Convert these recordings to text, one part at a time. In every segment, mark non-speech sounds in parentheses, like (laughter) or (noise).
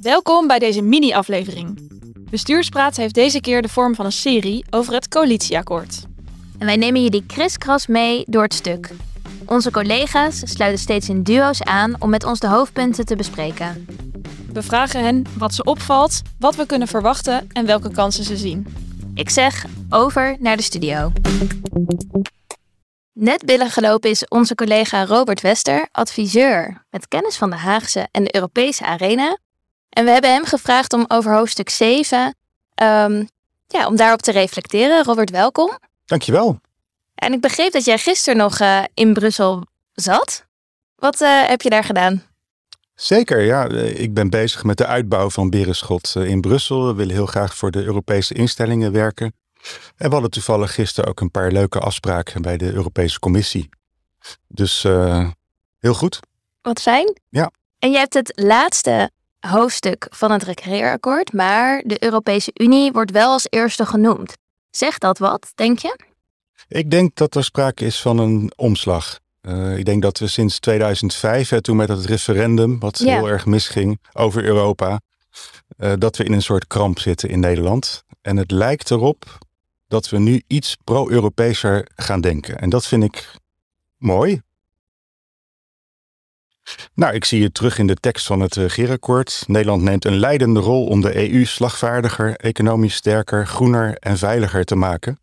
Welkom bij deze mini-aflevering. Bestuurspraat heeft deze keer de vorm van een serie over het coalitieakkoord. En wij nemen jullie kriskras mee door het stuk. Onze collega's sluiten steeds in duo's aan om met ons de hoofdpunten te bespreken. We vragen hen wat ze opvalt, wat we kunnen verwachten en welke kansen ze zien. Ik zeg over naar de studio. Net binnengelopen is onze collega Robert Wester, adviseur met kennis van de Haagse en de Europese arena. En we hebben hem gevraagd om over hoofdstuk 7, ehm, ja, om daarop te reflecteren. Robert, welkom. Dankjewel. En ik begreep dat jij gisteren nog eh, in Brussel zat. Wat eh, heb je daar gedaan? Zeker, ja. Eh, ik ben bezig met de uitbouw van Berenschot in Brussel. We willen heel graag voor de Europese instellingen werken. En we hadden toevallig gisteren ook een paar leuke afspraken bij de Europese Commissie. Dus heel goed. Wat fijn. Ja. En je hebt het laatste hoofdstuk van het recreërakkoord, maar de Europese Unie wordt wel als eerste genoemd. Zegt dat wat, denk je? Ik denk dat er sprake is van een omslag. Uh, ik denk dat we sinds 2005, hè, toen met het referendum, wat heel erg misging over Europa, uh, dat we in een soort kramp zitten in Nederland. En het lijkt erop dat we nu iets pro-Europeeser gaan denken. En dat vind ik mooi. Nou, ik zie het terug in de tekst van het regeerakkoord. Nederland neemt een leidende rol om de EU slagvaardiger, economisch sterker, groener en veiliger te maken.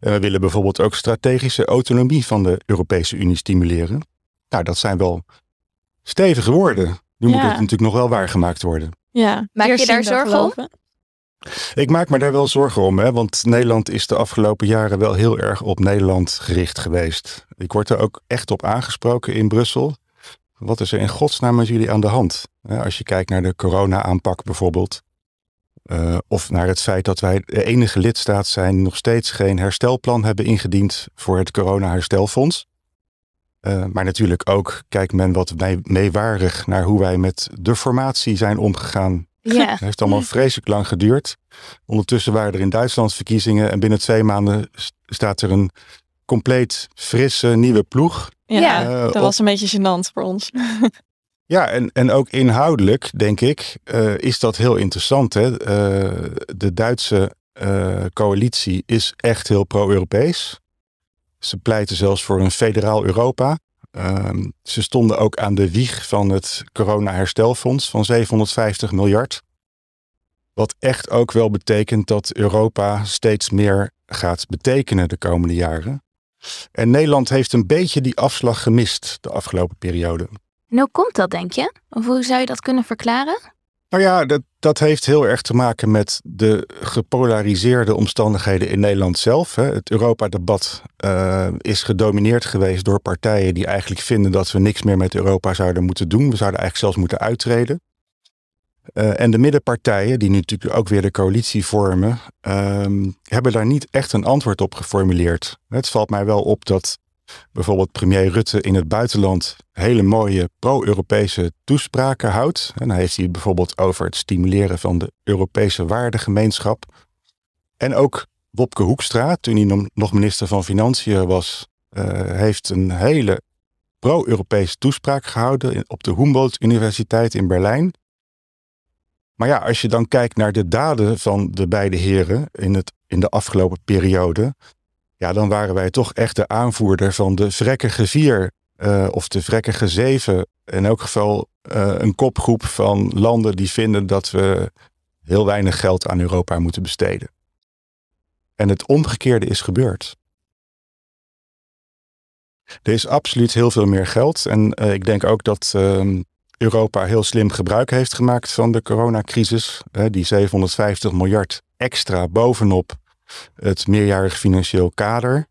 En we willen bijvoorbeeld ook strategische autonomie van de Europese Unie stimuleren. Nou, dat zijn wel stevige woorden. Nu moet het natuurlijk nog wel waargemaakt worden. Ja, maak je daar zorgen om? Ik maak me daar wel zorgen om, hè, want Nederland is de afgelopen jaren wel heel erg op Nederland gericht geweest. Ik word er ook echt op aangesproken in Brussel. Wat is er in godsnaam met jullie aan de hand? Als je kijkt naar de corona-aanpak bijvoorbeeld. Uh, of naar het feit dat wij de enige lidstaat zijn die nog steeds geen herstelplan hebben ingediend voor het corona-herstelfonds. Uh, maar natuurlijk ook kijkt men wat meewarig naar hoe wij met de formatie zijn omgegaan. Ja. Het heeft allemaal (laughs) vreselijk lang geduurd. Ondertussen waren er in Duitsland verkiezingen en binnen twee maanden staat er een compleet frisse nieuwe ploeg. Ja, uh, dat was een beetje gênant voor ons. (laughs) Ja, en, en ook inhoudelijk, denk ik, uh, is dat heel interessant. Hè? Uh, de Duitse uh, coalitie is echt heel pro-Europees. Ze pleiten zelfs voor een federaal Europa. Ehm, ze stonden ook aan de wieg van het corona-herstelfonds van 750 miljard. Wat echt ook wel betekent dat Europa steeds meer gaat betekenen de komende jaren. En Nederland heeft een beetje die afslag gemist de afgelopen periode. En hoe komt dat, denk je? Hoe zou je dat kunnen verklaren? Nou ja, dat, dat heeft heel erg te maken met de gepolariseerde omstandigheden in Nederland zelf. Het Europa-debat uh, is gedomineerd geweest door partijen die eigenlijk vinden dat we niks meer met Europa zouden moeten doen. We zouden eigenlijk zelfs moeten uittreden. Uh, en de middenpartijen, die nu natuurlijk ook weer de coalitie vormen, uh, hebben daar niet echt een antwoord op geformuleerd. Het valt mij wel op dat bijvoorbeeld premier Rutte in het buitenland hele mooie pro-Europese toespraken houdt. En dan heeft hij het bijvoorbeeld over het stimuleren van de Europese waardegemeenschap. En ook Wopke Hoekstra, toen hij nog minister van Financiën was, uh, heeft een hele pro-Europese toespraak gehouden op de Humboldt Universiteit in Berlijn. Maar ja, als je dan kijkt naar de daden van de beide heren in, het, in de afgelopen periode, ja, dan waren wij toch echt de aanvoerder van de vrekkige vier uh, of de vrekkige zeven. In elk geval uh, een kopgroep van landen die vinden dat we heel weinig geld aan Europa moeten besteden. En het omgekeerde is gebeurd. Er is absoluut heel veel meer geld. En uh, ik denk ook dat uh, Europa heel slim gebruik heeft gemaakt van de coronacrisis. die 750 miljard extra bovenop het meerjarig financieel kader.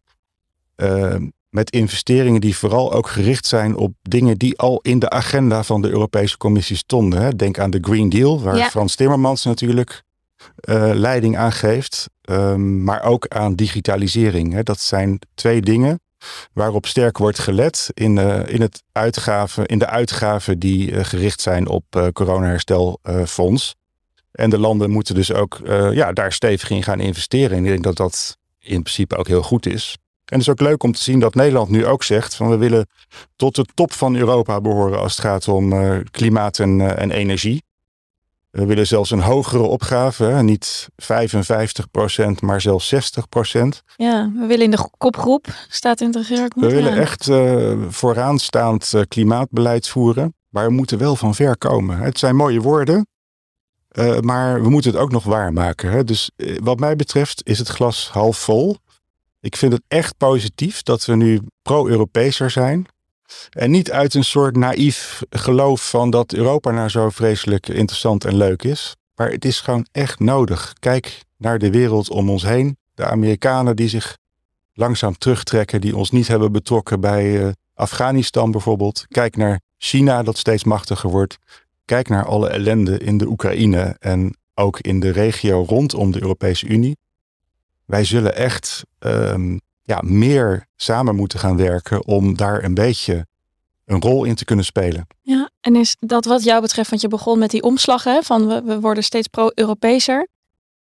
Uh, met investeringen die vooral ook gericht zijn op dingen die al in de agenda van de Europese Commissie stonden. Hè. Denk aan de Green Deal, waar Frans Timmermans natuurlijk uh, leiding aan geeft. Um, maar ook aan digitalisering. Hè. Dat zijn twee dingen waarop sterk wordt gelet in, uh, in, het uitgaven, in de uitgaven die uh, gericht zijn op coronaherstelfonds. En de landen moeten dus ook ja, daar stevig in gaan investeren. En ik denk dat dat in principe ook heel goed is. En het is ook leuk om te zien dat Nederland nu ook zegt van we willen tot de top van Europa behoren als het gaat om uh, klimaat en, uh, en energie. We willen zelfs een hogere opgave, hè? niet 55% maar zelfs 60% Ja, we willen in de kopgroep, staat in het regeerakkoord. We willen echt vooraanstaand klimaatbeleid voeren, maar we moeten wel van ver komen. Het zijn mooie woorden, uh, maar we moeten het ook nog waarmaken. Hè? Dus uh, wat mij betreft is het glas half vol. Ik vind het echt positief dat we nu pro-Europeeser zijn. En niet uit een soort naïef geloof van dat Europa nou zo vreselijk interessant en leuk is. Maar het is gewoon echt nodig. Kijk naar de wereld om ons heen. De Amerikanen die zich langzaam terugtrekken, die ons niet hebben betrokken bij uh, Afghanistan bijvoorbeeld. Kijk naar China dat steeds machtiger wordt. Kijk naar alle ellende in de Oekraïne en ook in de regio rondom de Europese Unie. Wij zullen echt um, ja, meer samen moeten gaan werken om daar een beetje een rol in te kunnen spelen. Ja, en is dat wat jou betreft, want je begon met die omslag, hè, van we, worden steeds pro-Europeeser.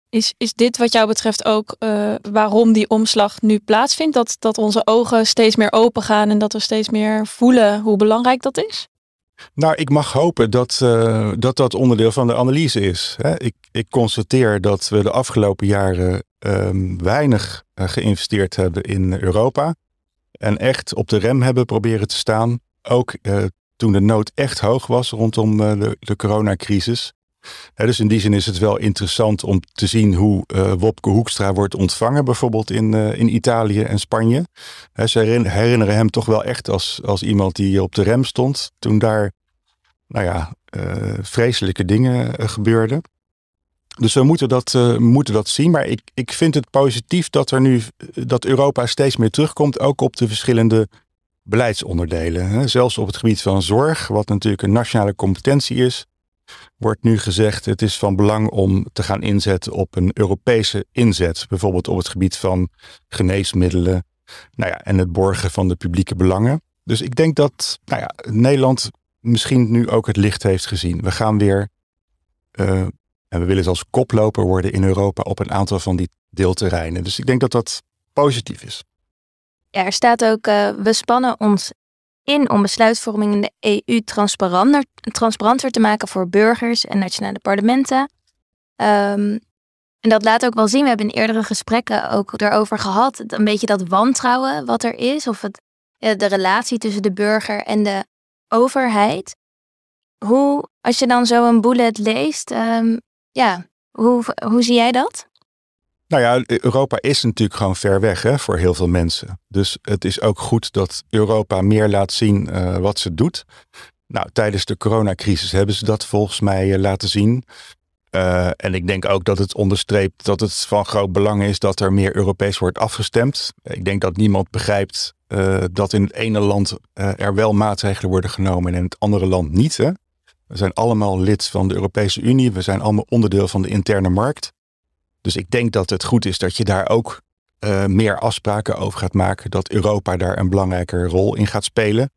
Is, is dit wat jou betreft ook uh, waarom die omslag nu plaatsvindt? Dat, dat onze ogen steeds meer open gaan en dat we steeds meer voelen hoe belangrijk dat is? Nou, ik mag hopen dat, uh, dat dat onderdeel van de analyse is. Hè. Ik, ik constateer dat we de afgelopen jaren um, weinig uh, geïnvesteerd hebben in Europa. En echt op de rem hebben proberen te staan. Ook uh, toen de nood echt hoog was rondom de, de coronacrisis. Dus in die zin is het wel interessant om te zien hoe Wopke Hoekstra wordt ontvangen, bijvoorbeeld in, in Italië en Spanje. Ze herinneren hem toch wel echt als, als iemand die op de rem stond toen daar nou ja, uh, vreselijke dingen gebeurden. Dus we moeten dat, moeten dat zien. Maar ik, ik vind het positief dat er nu dat Europa steeds meer terugkomt, ook op de verschillende beleidsonderdelen. Zelfs op het gebied van zorg, wat natuurlijk een nationale competentie is, wordt nu gezegd het is van belang om te gaan inzetten op een Europese inzet. Bijvoorbeeld op het gebied van geneesmiddelen nou ja, en het borgen van de publieke belangen. Dus ik denk dat nou ja, Nederland misschien nu ook het licht heeft gezien. We gaan weer, uh, en we willen zelfs koploper worden in Europa op een aantal van die deelterreinen. Dus ik denk dat dat positief is. Ja, er staat ook, uh, we spannen ons in om besluitvorming in de EU transparanter, transparanter te maken voor burgers en nationale parlementen. Um, en dat laat ook wel zien, we hebben in eerdere gesprekken ook erover gehad, een beetje dat wantrouwen wat er is, of het, de relatie tussen de burger en de overheid. Hoe, als je dan zo een bullet leest, um, ja, hoe, hoe zie jij dat? Nou ja, Europa is natuurlijk gewoon ver weg hè, voor heel veel mensen. Dus het is ook goed dat Europa meer laat zien uh, wat ze doet. Nou, tijdens de coronacrisis hebben ze dat volgens mij uh, laten zien. Uh, en ik denk ook dat het onderstreept dat het van groot belang is dat er meer Europees wordt afgestemd. Ik denk dat niemand begrijpt dat in het ene land er wel maatregelen worden genomen en in het andere land niet. Hè? We zijn allemaal lid van de Europese Unie, we zijn allemaal onderdeel van de interne markt. Dus ik denk dat het goed is dat je daar ook uh, meer afspraken over gaat maken, dat Europa daar een belangrijke rol in gaat spelen.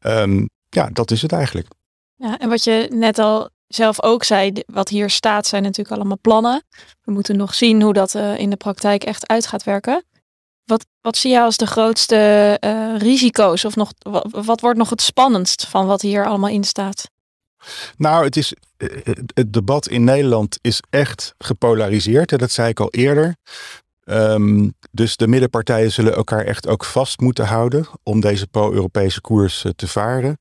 Um, ja, dat is het eigenlijk. Ja, en wat je net al zelf ook zei, wat hier staat zijn natuurlijk allemaal plannen. We moeten nog zien hoe dat in de praktijk echt uit gaat werken. Wat, wat zie je als de grootste uh, risico's? Of nog, wat, wordt nog het spannendst van wat hier allemaal in staat? Nou, het, is, eh, het debat in Nederland is echt gepolariseerd. Dat zei ik al eerder. Um, dus de middenpartijen zullen elkaar echt ook vast moeten houden om deze pro-Europese koers te varen.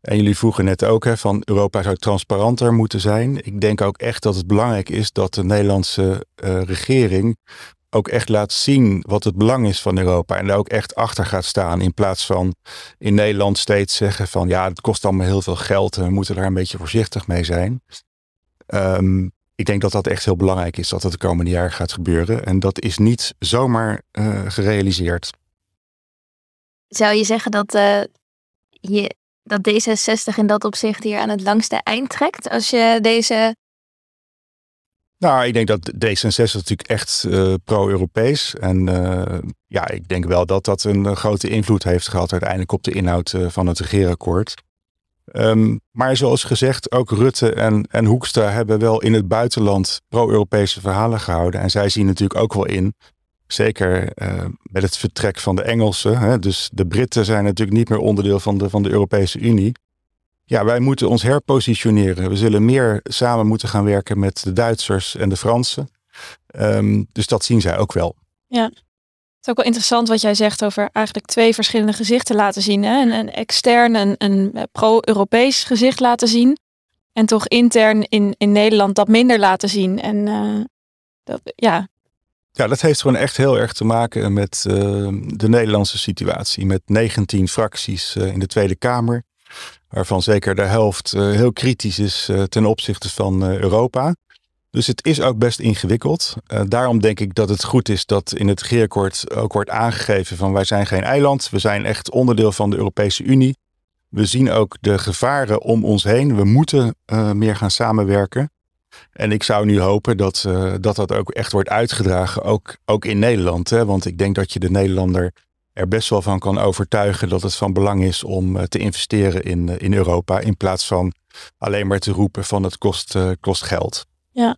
En jullie vroegen net ook hè, van Europa zou transparanter moeten zijn. Ik denk ook echt dat het belangrijk is dat de Nederlandse uh, regering ook echt laat zien wat het belang is van Europa. En daar ook echt achter gaat staan. In plaats van in Nederland steeds zeggen van ja, het kost allemaal heel veel geld. En we moeten daar een beetje voorzichtig mee zijn. Um, ik denk dat dat echt heel belangrijk is dat het de komende jaren gaat gebeuren. En dat is niet zomaar uh, gerealiseerd. Zou je zeggen dat, uh, je, dat D66 in dat opzicht hier aan het langste eind trekt? Als je deze nou, ik denk dat D66 natuurlijk echt uh, pro-Europees. En uh, ja, ik denk wel dat dat een grote invloed heeft gehad uiteindelijk op de inhoud van het regeerakkoord. Um, maar zoals gezegd, ook Rutte en, en Hoekstra hebben wel in het buitenland pro-Europese verhalen gehouden. En zij zien natuurlijk ook wel in, Zeker met het vertrek van de Engelsen. Hè, dus de Britten zijn natuurlijk niet meer onderdeel van de, van de Europese Unie. Ja, wij moeten ons herpositioneren. We zullen meer samen moeten gaan werken met de Duitsers en de Fransen. Ehm, dus dat zien zij ook wel. Ja, het is ook wel interessant wat jij zegt over eigenlijk twee verschillende gezichten laten zien. Hè? Een, een extern, een, een pro-Europees gezicht laten zien. En toch intern in, in Nederland dat minder laten zien. En uh, dat, ja. Ja, dat heeft gewoon echt heel erg te maken met uh, de Nederlandse situatie. Met 19 fracties uh, in de Tweede Kamer waarvan zeker de helft eh, heel kritisch is eh, ten opzichte van eh, Europa. Dus het is ook best ingewikkeld. daarom denk ik dat het goed is dat in het regeerakkoord ook wordt aangegeven van wij zijn geen eiland, we zijn echt onderdeel van de Europese Unie. We zien ook de gevaren om ons heen. We moeten meer gaan samenwerken. En ik zou nu hopen dat, dat dat ook echt wordt uitgedragen, ook, ook in Nederland. Hè? Want ik denk dat je de Nederlander er best wel van kan overtuigen dat het van belang is om eh, te investeren in, eh, in Europa. In plaats van alleen maar te roepen van het kost, uh, kost geld. Ja.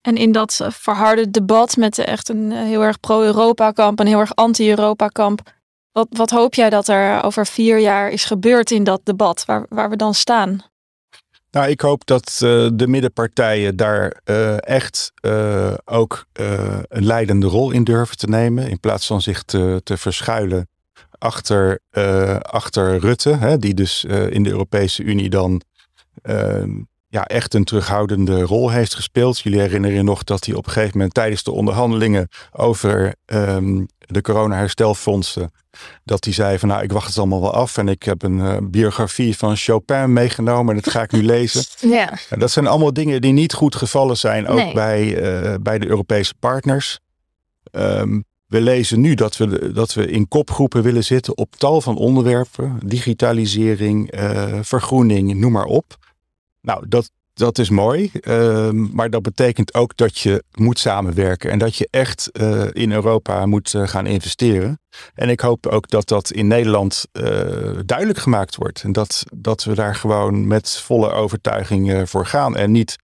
En in dat verharde debat met echt een heel erg pro-Europa kamp en heel erg anti-Europa kamp. Wat, wat hoop jij dat er over vier jaar is gebeurd in dat debat, waar, waar we dan staan? Nou, ik hoop dat uh, de middenpartijen daar uh, echt uh, ook een leidende rol in durven te nemen. In plaats van zich te, te verschuilen achter, achter Rutte, hè, die dus in de Europese Unie dan ja, echt een terughoudende rol heeft gespeeld. Jullie herinneren je nog dat hij op een gegeven moment tijdens de onderhandelingen over um, de corona-herstelfondsen, dat hij zei van nou, ik wacht het allemaal wel af en ik heb een uh, biografie van Chopin meegenomen en dat ga ik nu lezen. (laughs) Ja. En dat zijn allemaal dingen die niet goed gevallen zijn, ook nee. bij, uh, bij de Europese partners. Um, we lezen nu dat we, dat we in kopgroepen willen zitten op tal van onderwerpen. Digitalisering, uh, vergroening, noem maar op. Nou, dat, dat is mooi, uh, maar dat betekent ook dat je moet samenwerken en dat je echt uh, in Europa moet uh, gaan investeren. En ik hoop ook dat dat in Nederland eh, duidelijk gemaakt wordt en dat, dat we daar gewoon met volle overtuiging voor gaan en niet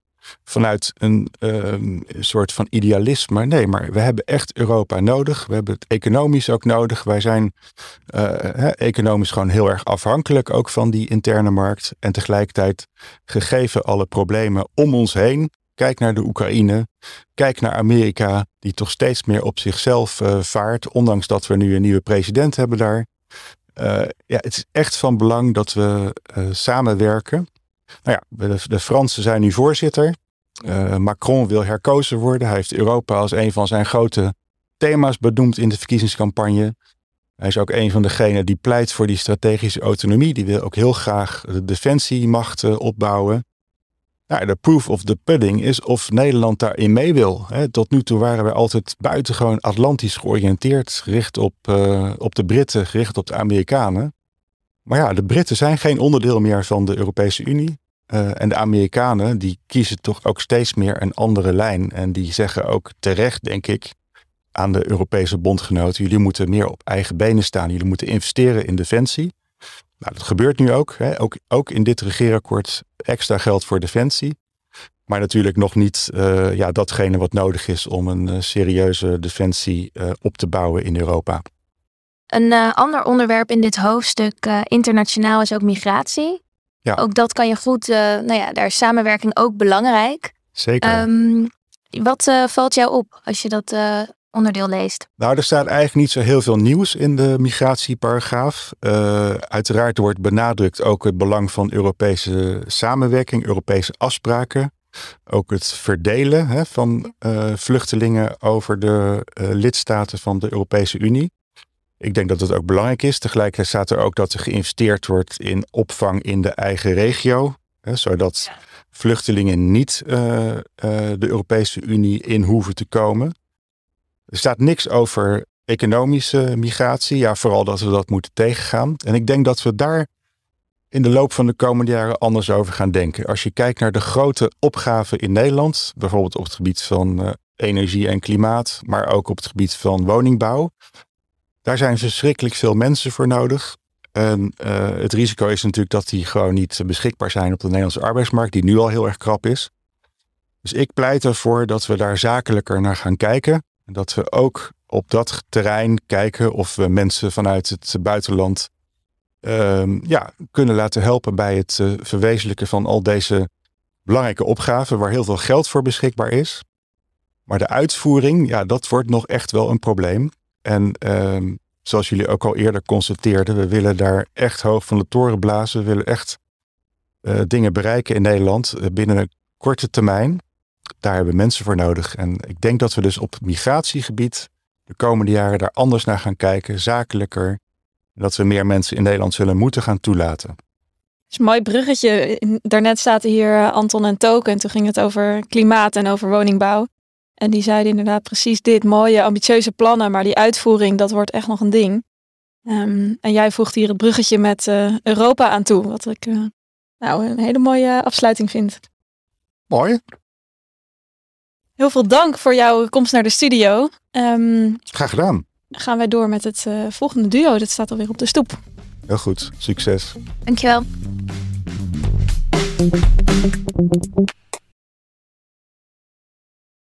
vanuit een um, soort van idealisme. Nee, maar we hebben echt Europa nodig. We hebben het economisch ook nodig. Wij zijn uh, economisch gewoon heel erg afhankelijk ook van die interne markt. En tegelijkertijd, gegeven alle problemen om ons heen, kijk naar de Oekraïne, kijk naar Amerika, die toch steeds meer op zichzelf uh, vaart, ondanks dat we nu een nieuwe president hebben daar. Uh, ja, het is echt van belang dat we samenwerken. Nou ja, de Fransen zijn nu voorzitter. Uh, Macron wil herkozen worden. Hij heeft Europa als een van zijn grote thema's benoemd in de verkiezingscampagne. Hij is ook een van degenen die pleit voor die strategische autonomie. Die wil ook heel graag de defensiemacht uh, opbouwen. Nou, de proof of the pudding is of Nederland daarin mee wil. Tot nu toe waren we altijd buitengewoon Atlantisch georiënteerd, gericht op, uh, op de Britten, gericht op de Amerikanen. Maar ja, de Britten zijn geen onderdeel meer van de Europese Unie. Uh, en de Amerikanen die kiezen toch ook steeds meer een andere lijn. En die zeggen ook terecht, denk ik, aan de Europese bondgenoten: jullie moeten meer op eigen benen staan. Jullie moeten investeren in defensie. Nou, dat gebeurt nu ook. Hè. Ook, ook in dit regeerakkoord extra geld voor defensie. Maar natuurlijk nog niet uh, ja, datgene wat nodig is om een uh, serieuze defensie op te bouwen in Europa. Een ander onderwerp in dit hoofdstuk internationaal is ook migratie. Ja. Ook dat kan je goed, uh, nou ja, daar is samenwerking ook belangrijk. Zeker. Um, wat uh, valt jou op als je dat uh, onderdeel leest? Nou, er staat eigenlijk niet zo heel veel nieuws in de migratieparagraaf. uiteraard wordt benadrukt ook het belang van Europese samenwerking, Europese afspraken. Ook het verdelen hè, van vluchtelingen over de lidstaten van de Europese Unie. Ik denk dat het ook belangrijk is. Tegelijkertijd staat er ook dat er geïnvesteerd wordt in opvang in de eigen regio. Hè, zodat vluchtelingen niet uh, uh, de Europese Unie in hoeven te komen. Er staat niks over economische migratie. Ja, vooral dat we dat moeten tegengaan. En ik denk dat we daar in de loop van de komende jaren anders over gaan denken. Als je kijkt naar de grote opgaven in Nederland, bijvoorbeeld op het gebied van uh, energie en klimaat, maar ook op het gebied van woningbouw, daar zijn verschrikkelijk veel mensen voor nodig. En uh, het risico is natuurlijk dat die gewoon niet beschikbaar zijn op de Nederlandse arbeidsmarkt, die nu al heel erg krap is. Dus ik pleit ervoor dat we daar zakelijker naar gaan kijken. En dat we ook op dat terrein kijken of we mensen vanuit het buitenland ehm, ja, kunnen laten helpen bij het uh, verwezenlijken van al deze belangrijke opgaven waar heel veel geld voor beschikbaar is. Maar de uitvoering, ja, dat wordt nog echt wel een probleem. En ehm, zoals jullie ook al eerder constateerden, we willen daar echt hoog van de toren blazen. We willen echt uh, dingen bereiken in Nederland uh, binnen een korte termijn. Daar hebben mensen voor nodig. En ik denk dat we dus op migratiegebied de komende jaren daar anders naar gaan kijken, zakelijker. Dat we meer mensen in Nederland zullen moeten gaan toelaten. Het is een mooi bruggetje. Daarnet zaten hier eh, Anton en Token. En toen ging het over klimaat en over woningbouw. En die zeiden inderdaad precies dit. Mooie, ambitieuze plannen. Maar die uitvoering, dat wordt echt nog een ding. Um, en jij voegt hier het bruggetje met uh, Europa aan toe. Wat ik uh, nou, een hele mooie afsluiting vind. Mooi. Heel veel dank voor jouw komst naar de studio. Um, Graag gedaan. Gaan wij door met het uh, volgende duo. Dat staat alweer op de stoep. Heel goed. Succes. Dankjewel.